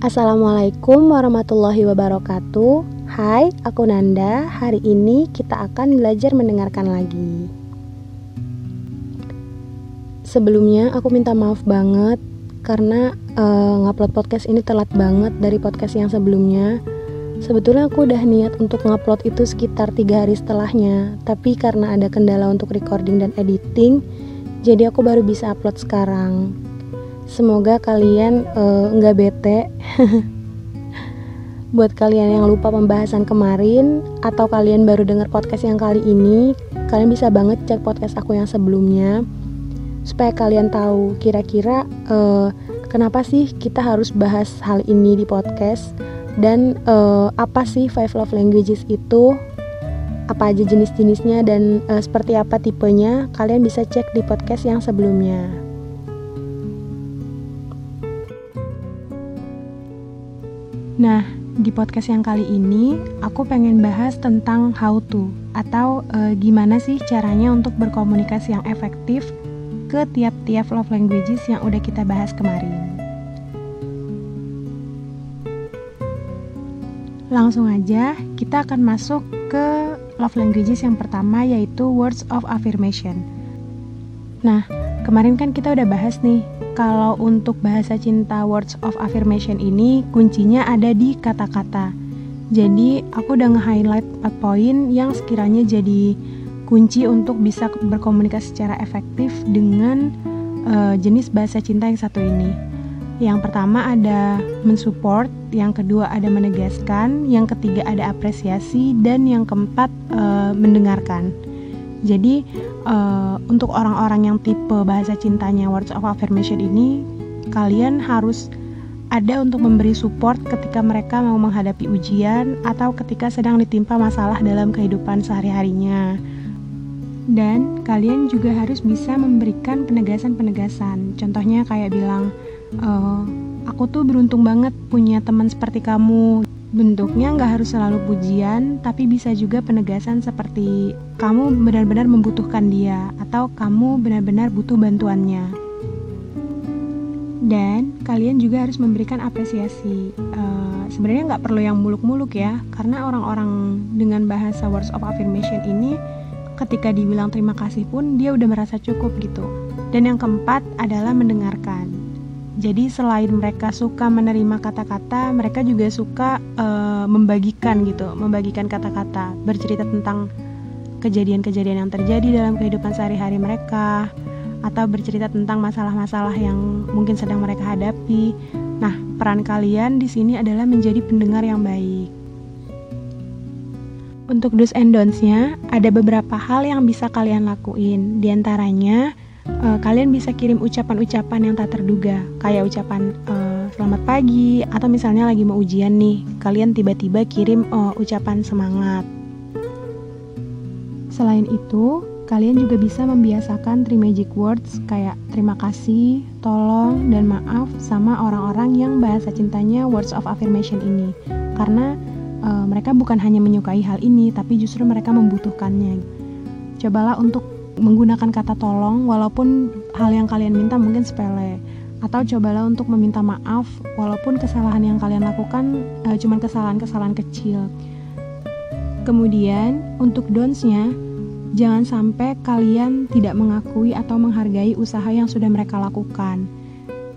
Assalamualaikum warahmatullahi wabarakatuh. Hai, aku Nanda. Hari ini kita akan belajar mendengarkan lagi. Sebelumnya aku minta maaf banget karena uh, ngupload podcast ini telat banget dari podcast yang sebelumnya. Sebetulnya aku udah niat untuk ngupload itu sekitar tiga hari setelahnya, tapi karena ada kendala untuk recording dan editing, jadi aku baru bisa upload sekarang. Semoga kalian uh, nggak bete. Buat kalian yang lupa pembahasan kemarin atau kalian baru dengar podcast yang kali ini, kalian bisa banget cek podcast aku yang sebelumnya supaya kalian tahu kira-kira uh, kenapa sih kita harus bahas hal ini di podcast dan uh, apa sih five love languages itu apa aja jenis-jenisnya dan uh, seperti apa tipenya kalian bisa cek di podcast yang sebelumnya. Nah, di podcast yang kali ini aku pengen bahas tentang how to atau e, gimana sih caranya untuk berkomunikasi yang efektif ke tiap-tiap love languages yang udah kita bahas kemarin. Langsung aja, kita akan masuk ke love languages yang pertama yaitu words of affirmation. Nah, kemarin kan kita udah bahas nih kalau untuk bahasa cinta words of affirmation ini kuncinya ada di kata-kata. Jadi aku udah nge-highlight 4 poin yang sekiranya jadi kunci untuk bisa berkomunikasi secara efektif dengan uh, jenis bahasa cinta yang satu ini. Yang pertama ada mensupport, yang kedua ada menegaskan, yang ketiga ada apresiasi, dan yang keempat uh, mendengarkan. Jadi uh, untuk orang-orang yang tipe bahasa cintanya words of affirmation ini, kalian harus ada untuk memberi support ketika mereka mau menghadapi ujian atau ketika sedang ditimpa masalah dalam kehidupan sehari-harinya. Dan kalian juga harus bisa memberikan penegasan-penegasan. Contohnya kayak bilang, e, aku tuh beruntung banget punya teman seperti kamu. Bentuknya nggak harus selalu pujian, tapi bisa juga penegasan seperti kamu benar-benar membutuhkan dia atau kamu benar-benar butuh bantuannya. Dan kalian juga harus memberikan apresiasi. Uh, Sebenarnya nggak perlu yang muluk-muluk ya, karena orang-orang dengan bahasa words of affirmation ini ketika dibilang terima kasih pun dia udah merasa cukup gitu. Dan yang keempat adalah mendengarkan jadi selain mereka suka menerima kata-kata, mereka juga suka uh, membagikan gitu, membagikan kata-kata, bercerita tentang kejadian-kejadian yang terjadi dalam kehidupan sehari-hari mereka, atau bercerita tentang masalah-masalah yang mungkin sedang mereka hadapi. Nah, peran kalian di sini adalah menjadi pendengar yang baik. Untuk do's and don'ts-nya, ada beberapa hal yang bisa kalian lakuin. Di antaranya, uh, kalian bisa kirim ucapan-ucapan yang tak terduga. Kayak ucapan uh, selamat pagi atau misalnya lagi mau ujian nih kalian tiba-tiba kirim uh, ucapan semangat. Selain itu kalian juga bisa membiasakan three magic words kayak terima kasih, tolong, dan maaf sama orang-orang yang bahasa cintanya words of affirmation ini. Karena uh, mereka bukan hanya menyukai hal ini tapi justru mereka membutuhkannya. Cobalah untuk menggunakan kata tolong walaupun hal yang kalian minta mungkin sepele atau cobalah untuk meminta maaf walaupun kesalahan yang kalian lakukan uh, cuma kesalahan-kesalahan kecil. Kemudian untuk donsnya jangan sampai kalian tidak mengakui atau menghargai usaha yang sudah mereka lakukan.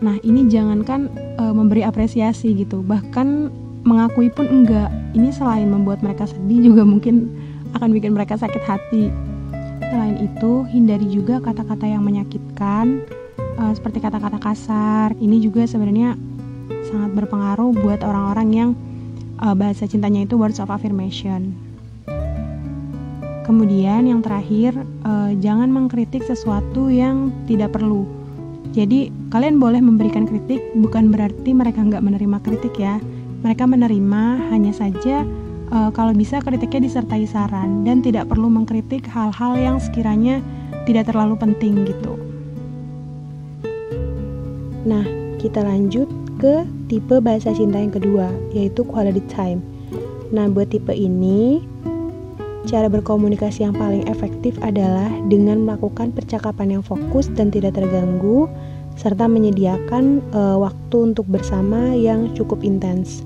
Nah, ini jangankan uh, memberi apresiasi gitu, bahkan mengakui pun enggak. Ini selain membuat mereka sedih juga mungkin akan bikin mereka sakit hati. Selain itu, hindari juga kata-kata yang menyakitkan, uh, seperti kata-kata kasar. Ini juga sebenarnya sangat berpengaruh buat orang-orang yang uh, bahasa cintanya itu words of affirmation. Kemudian yang terakhir, uh, jangan mengkritik sesuatu yang tidak perlu. Jadi kalian boleh memberikan kritik, bukan berarti mereka nggak menerima kritik ya. Mereka menerima, hanya saja uh, kalau bisa kritiknya disertai saran dan tidak perlu mengkritik hal-hal yang sekiranya tidak terlalu penting gitu. Nah, kita lanjut ke tipe bahasa cinta yang kedua, yaitu quality time. Nah, buat tipe ini, cara berkomunikasi yang paling efektif adalah dengan melakukan percakapan yang fokus dan tidak terganggu, serta menyediakan uh, waktu untuk bersama yang cukup intens.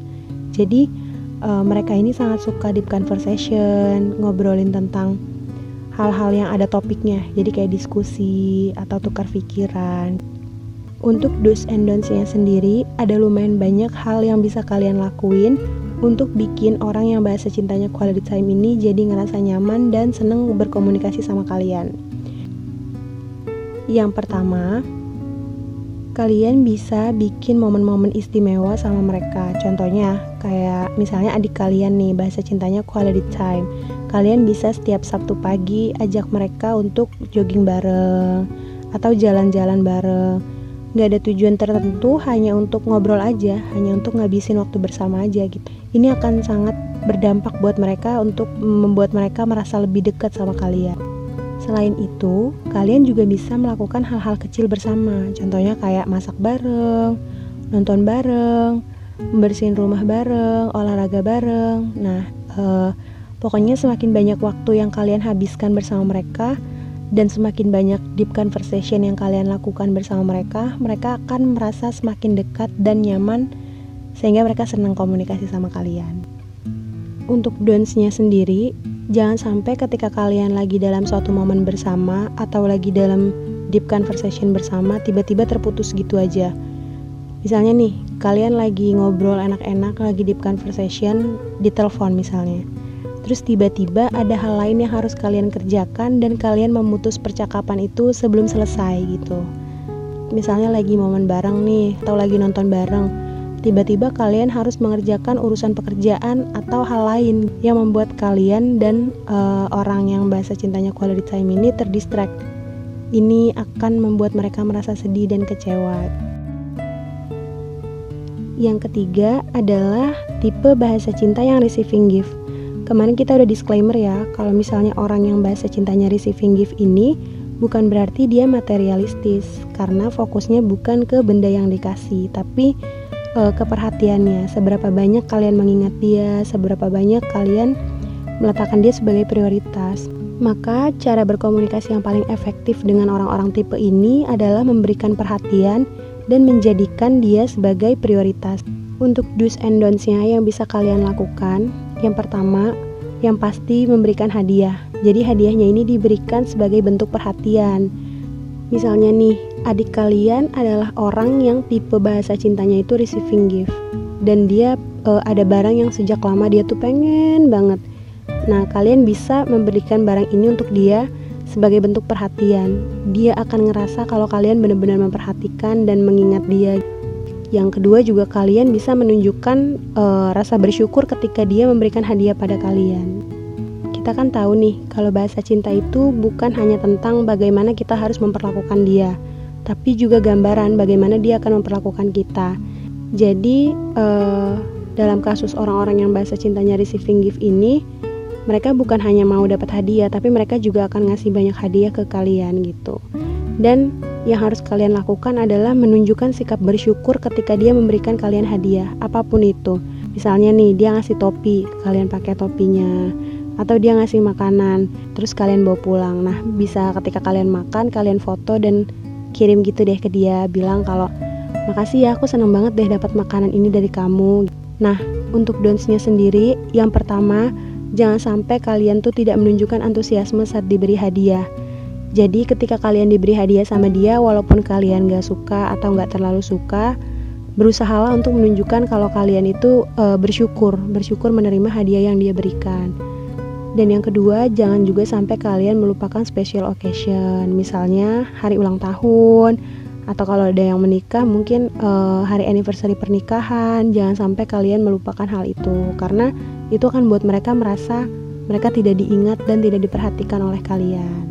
Jadi uh, mereka ini sangat suka deep conversation, ngobrolin tentang hal-hal yang ada topiknya. Jadi kayak diskusi atau tukar pikiran. Untuk do's and don'ts-nya sendiri, ada lumayan banyak hal yang bisa kalian lakuin untuk bikin orang yang bahasa cintanya quality time ini jadi ngerasa nyaman dan seneng berkomunikasi sama kalian. Yang pertama, kalian bisa bikin momen-momen istimewa sama mereka. Contohnya, kayak misalnya adik kalian nih, bahasa cintanya quality time. Kalian bisa setiap Sabtu pagi ajak mereka untuk jogging bareng atau jalan-jalan bareng. Gak ada tujuan tertentu, hanya untuk ngobrol aja, hanya untuk ngabisin waktu bersama aja gitu. Ini akan sangat berdampak buat mereka untuk membuat mereka merasa lebih dekat sama kalian. Selain itu, kalian juga bisa melakukan hal-hal kecil bersama. Contohnya kayak masak bareng, nonton bareng, membersihin rumah bareng, olahraga bareng. Nah, eh, pokoknya semakin banyak waktu yang kalian habiskan bersama mereka dan semakin banyak deep conversation yang kalian lakukan bersama mereka, mereka akan merasa semakin dekat dan nyaman sehingga mereka senang komunikasi sama kalian. Untuk don'ts-nya sendiri, Jangan sampai ketika kalian lagi dalam suatu momen bersama atau lagi dalam deep conversation bersama tiba-tiba terputus gitu aja. Misalnya nih, kalian lagi ngobrol enak-enak, lagi deep conversation di telepon misalnya. Terus tiba-tiba ada hal lain yang harus kalian kerjakan dan kalian memutus percakapan itu sebelum selesai gitu. Misalnya lagi momen bareng nih, atau lagi nonton bareng tiba-tiba kalian harus mengerjakan urusan pekerjaan atau hal lain yang membuat kalian dan uh, orang yang bahasa cintanya quality time ini terdistract. Ini akan membuat mereka merasa sedih dan kecewa. Yang ketiga adalah tipe bahasa cinta yang receiving gift. Kemarin kita udah disclaimer ya, kalau misalnya orang yang bahasa cintanya receiving gift ini bukan berarti dia materialistis karena fokusnya bukan ke benda yang dikasih, tapi uh, keperhatiannya, seberapa banyak kalian mengingat dia, seberapa banyak kalian meletakkan dia sebagai prioritas. Maka cara berkomunikasi yang paling efektif dengan orang-orang tipe ini adalah memberikan perhatian dan menjadikan dia sebagai prioritas. Untuk do's and don'ts-nya yang bisa kalian lakukan, yang pertama, yang pasti memberikan hadiah. Jadi hadiahnya ini diberikan sebagai bentuk perhatian. Misalnya nih, adik kalian adalah orang yang tipe bahasa cintanya itu receiving gift dan dia uh, ada barang yang sejak lama dia tuh pengen banget. Nah, kalian bisa memberikan barang ini untuk dia sebagai bentuk perhatian. Dia akan ngerasa kalau kalian benar-benar memperhatikan dan mengingat dia. Yang kedua juga kalian bisa menunjukkan uh, rasa bersyukur ketika dia memberikan hadiah pada kalian kita kan tahu nih kalau bahasa cinta itu bukan hanya tentang bagaimana kita harus memperlakukan dia, tapi juga gambaran bagaimana dia akan memperlakukan kita. Jadi uh, dalam kasus orang-orang yang bahasa cintanya receiving gift ini, mereka bukan hanya mau dapat hadiah, tapi mereka juga akan ngasih banyak hadiah ke kalian gitu. Dan yang harus kalian lakukan adalah menunjukkan sikap bersyukur ketika dia memberikan kalian hadiah, apa pun itu. Misalnya nih, dia ngasih topi, kalian pakai topinya. Atau dia ngasih makanan, terus kalian bawa pulang. Nah, bisa ketika kalian makan, kalian foto dan kirim gitu deh ke dia bilang kalau makasih ya aku seneng banget deh dapat makanan ini dari kamu nah untuk donsnya sendiri yang pertama jangan sampai kalian tuh tidak menunjukkan antusiasme saat diberi hadiah. Jadi ketika kalian diberi hadiah sama dia walaupun kalian gak suka atau gak terlalu suka berusahalah untuk menunjukkan kalau kalian itu e, bersyukur bersyukur menerima hadiah yang dia berikan. Dan yang kedua, jangan juga sampai kalian melupakan special occasion, misalnya hari ulang tahun, atau kalau ada yang menikah mungkin uh, hari anniversary pernikahan. Jangan sampai kalian melupakan hal itu, karena itu akan buat mereka merasa mereka tidak diingat dan tidak diperhatikan oleh kalian.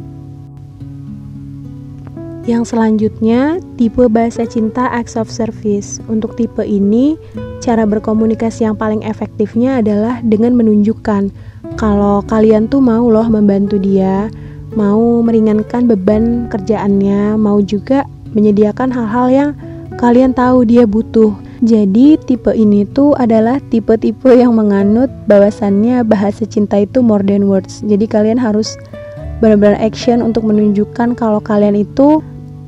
Yang selanjutnya, tipe bahasa cinta acts of service. Untuk tipe ini, cara berkomunikasi yang paling efektifnya adalah dengan menunjukkan kalau kalian tuh mau loh membantu dia, mau meringankan beban kerjaannya, mau juga menyediakan hal-hal yang kalian tahu dia butuh. Jadi tipe ini tuh adalah tipe-tipe yang menganut bahwasannya bahasa cinta itu more than words. Jadi kalian harus benar-benar action untuk menunjukkan kalau kalian itu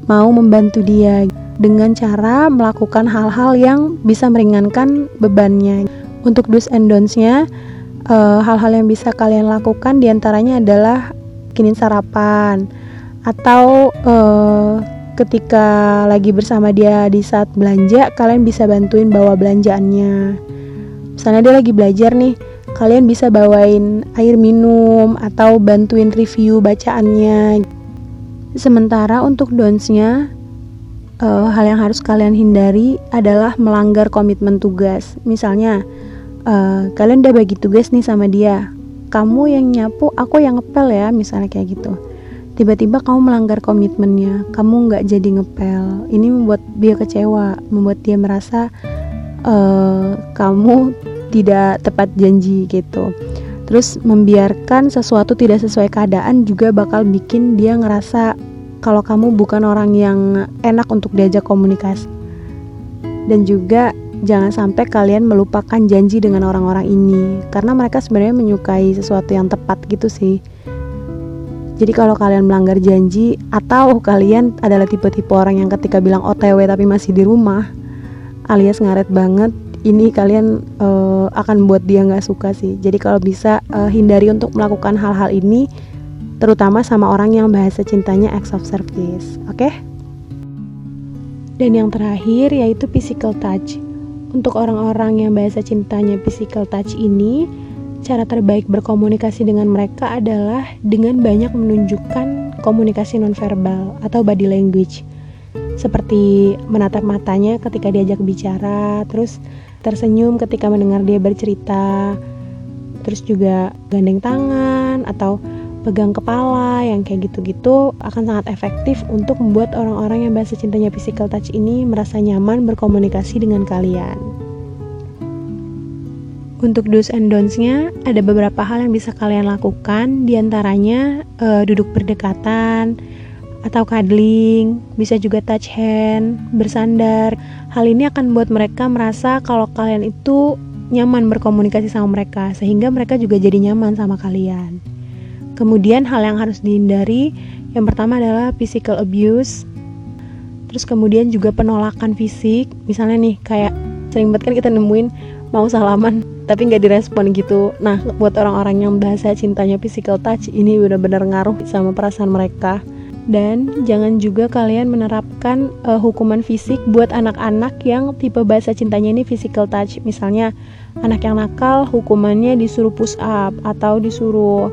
mau membantu dia. dengan cara melakukan hal-hal yang bisa meringankan bebannya. Untuk do's and don'ts-nya, uh, hal-hal yang bisa kalian lakukan di antaranya adalah bikinin sarapan atau uh, ketika lagi bersama dia di saat belanja, kalian bisa bantuin bawa belanjaannya. Misalnya dia lagi belajar nih, kalian bisa bawain air minum atau bantuin review bacaannya. Sementara untuk donsnya, uh, hal yang harus kalian hindari adalah melanggar komitmen tugas. Misalnya, uh, kalian udah bagi tugas nih sama dia, kamu yang nyapu, aku yang ngepel ya, misalnya kayak gitu. Tiba-tiba kamu melanggar komitmennya, kamu nggak jadi ngepel. Ini membuat dia kecewa, membuat dia merasa uh, kamu tidak tepat janji gitu. Terus membiarkan sesuatu tidak sesuai keadaan juga bakal bikin dia ngerasa kalau kamu bukan orang yang enak untuk diajak komunikasi. Dan juga jangan sampai kalian melupakan janji dengan orang-orang ini. Karena mereka sebenarnya menyukai sesuatu yang tepat gitu sih jadi kalau kalian melanggar janji atau kalian adalah tipe-tipe orang yang ketika bilang OTW tapi masih di rumah alias ngaret banget ini kalian uh, akan buat dia nggak suka sih jadi kalau bisa uh, hindari untuk melakukan hal-hal ini terutama sama orang yang bahasa cintanya acts of service oke okay? dan yang terakhir yaitu physical touch untuk orang-orang yang bahasa cintanya physical touch ini cara terbaik berkomunikasi dengan mereka adalah dengan banyak menunjukkan komunikasi nonverbal atau body language seperti menatap matanya ketika diajak bicara, terus tersenyum ketika mendengar dia bercerita terus juga gandeng tangan atau pegang kepala yang kayak gitu-gitu akan sangat efektif untuk membuat orang-orang yang bahasa cintanya physical touch ini merasa nyaman berkomunikasi dengan kalian. Untuk do's and don'ts-nya ada beberapa hal yang bisa kalian lakukan di antaranya uh, duduk berdekatan, atau cuddling, bisa juga touch hand, bersandar. Hal ini akan membuat mereka merasa kalau kalian itu nyaman berkomunikasi sama mereka, sehingga mereka juga jadi nyaman sama kalian. Kemudian hal yang harus dihindari, yang pertama adalah physical abuse. Terus kemudian juga penolakan fisik, misalnya nih kayak sering banget kan kita nemuin mau salaman tapi nggak direspon gitu. Nah, buat orang-orang yang bahasa cintanya physical touch ini benar-benar ngaruh sama perasaan mereka dan jangan juga kalian menerapkan uh, hukuman fisik buat anak-anak yang tipe bahasa cintanya ini physical touch. Misalnya anak yang nakal hukumannya disuruh push up atau disuruh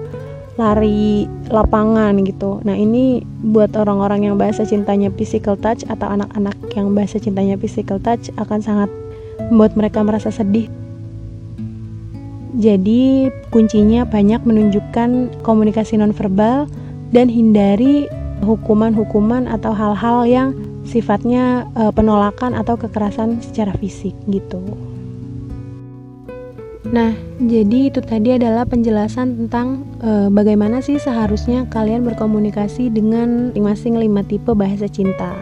lari lapangan gitu. Nah, ini buat orang-orang yang bahasa cintanya physical touch atau anak-anak yang bahasa cintanya physical touch akan sangat membuat mereka merasa sedih. Jadi, kuncinya banyak menunjukkan komunikasi nonverbal dan hindari hukuman-hukuman atau hal-hal yang sifatnya e, penolakan atau kekerasan secara fisik gitu. Nah, jadi itu tadi adalah penjelasan tentang e, bagaimana sih seharusnya kalian berkomunikasi dengan masing-masing lima tipe bahasa cinta.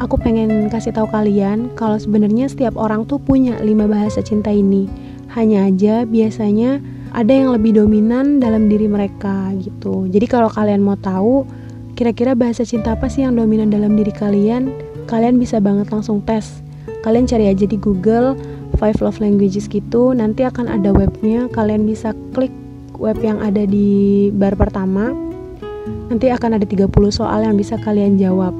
Aku pengen kasih tahu kalian kalau sebenarnya setiap orang tuh punya lima bahasa cinta ini. Hanya aja biasanya ada yang lebih dominan dalam diri mereka gitu. Jadi kalau kalian mau tahu Kira-kira bahasa cinta apa sih yang dominan dalam diri kalian? Kalian bisa banget langsung tes. Kalian cari aja di Google Five Love Languages gitu, nanti akan ada webnya. Kalian bisa klik web yang ada di bar pertama. Nanti akan ada 30 soal yang bisa kalian jawab.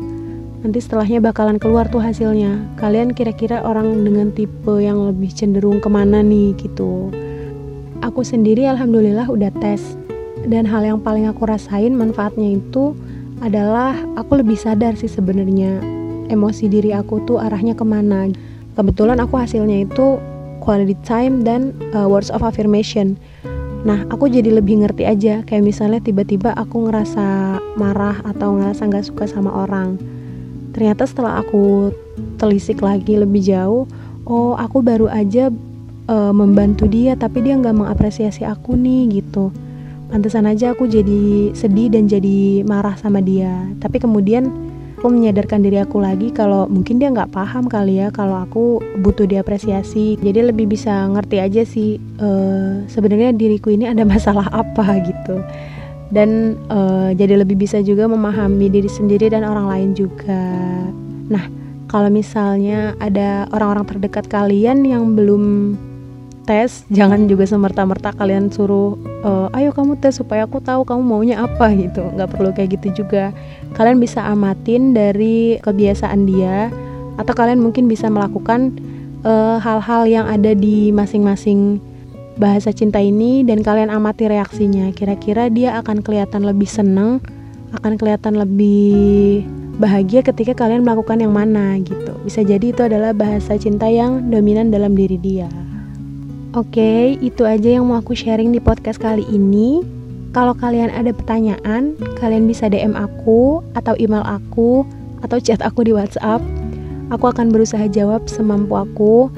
Nanti setelahnya bakalan keluar tuh hasilnya. Kalian kira-kira orang dengan tipe yang lebih cenderung ke mana nih gitu. Aku sendiri alhamdulillah udah tes. Dan hal yang paling aku rasain manfaatnya itu adalah aku lebih sadar sih sebenarnya emosi diri aku tuh arahnya ke mana. Kebetulan aku hasilnya itu quality time dan uh, words of affirmation. Nah, aku jadi lebih ngerti aja, kayak misalnya tiba-tiba aku ngerasa marah atau ngerasa nggak suka sama orang. Ternyata setelah aku telisik lagi lebih jauh, oh aku baru aja uh, membantu dia, tapi dia nggak mengapresiasi aku nih gitu. Pantesan aja aku jadi sedih dan jadi marah sama dia. Tapi kemudian aku menyadarkan diri aku lagi kalau mungkin dia nggak paham kali ya kalau aku butuh diapresiasi. Jadi lebih bisa ngerti aja sih uh, sebenarnya diriku ini ada masalah apa gitu dan uh, jadi lebih bisa juga memahami diri sendiri dan orang lain juga. Nah kalau misalnya ada orang-orang terdekat kalian yang belum tes jangan juga semerta-merta kalian suruh e, ayo kamu tes supaya aku tahu kamu maunya apa gitu. Nggak perlu kayak gitu juga. Kalian bisa amatin dari kebiasaan dia atau kalian mungkin bisa melakukan eh, hal-hal uh, yang ada di masing-masing bahasa cinta ini dan kalian amati reaksinya kira-kira dia akan kelihatan lebih seneng akan kelihatan lebih bahagia ketika kalian melakukan yang mana gitu bisa jadi itu adalah bahasa cinta yang dominan dalam diri dia Oke, itu aja yang mau aku sharing di podcast kali ini. Kalau kalian ada pertanyaan, kalian bisa DM aku atau email aku atau chat aku di WhatsApp. Aku akan berusaha jawab semampu aku.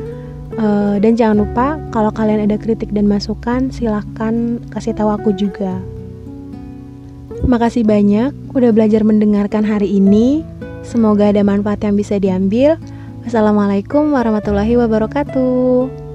Uh, dan jangan lupa kalau kalian ada kritik dan masukan, silahkan kasih tahu aku juga. Makasih banyak udah belajar mendengarkan hari ini. Semoga ada manfaat yang bisa diambil. Wassalamualaikum warahmatullahi wabarakatuh.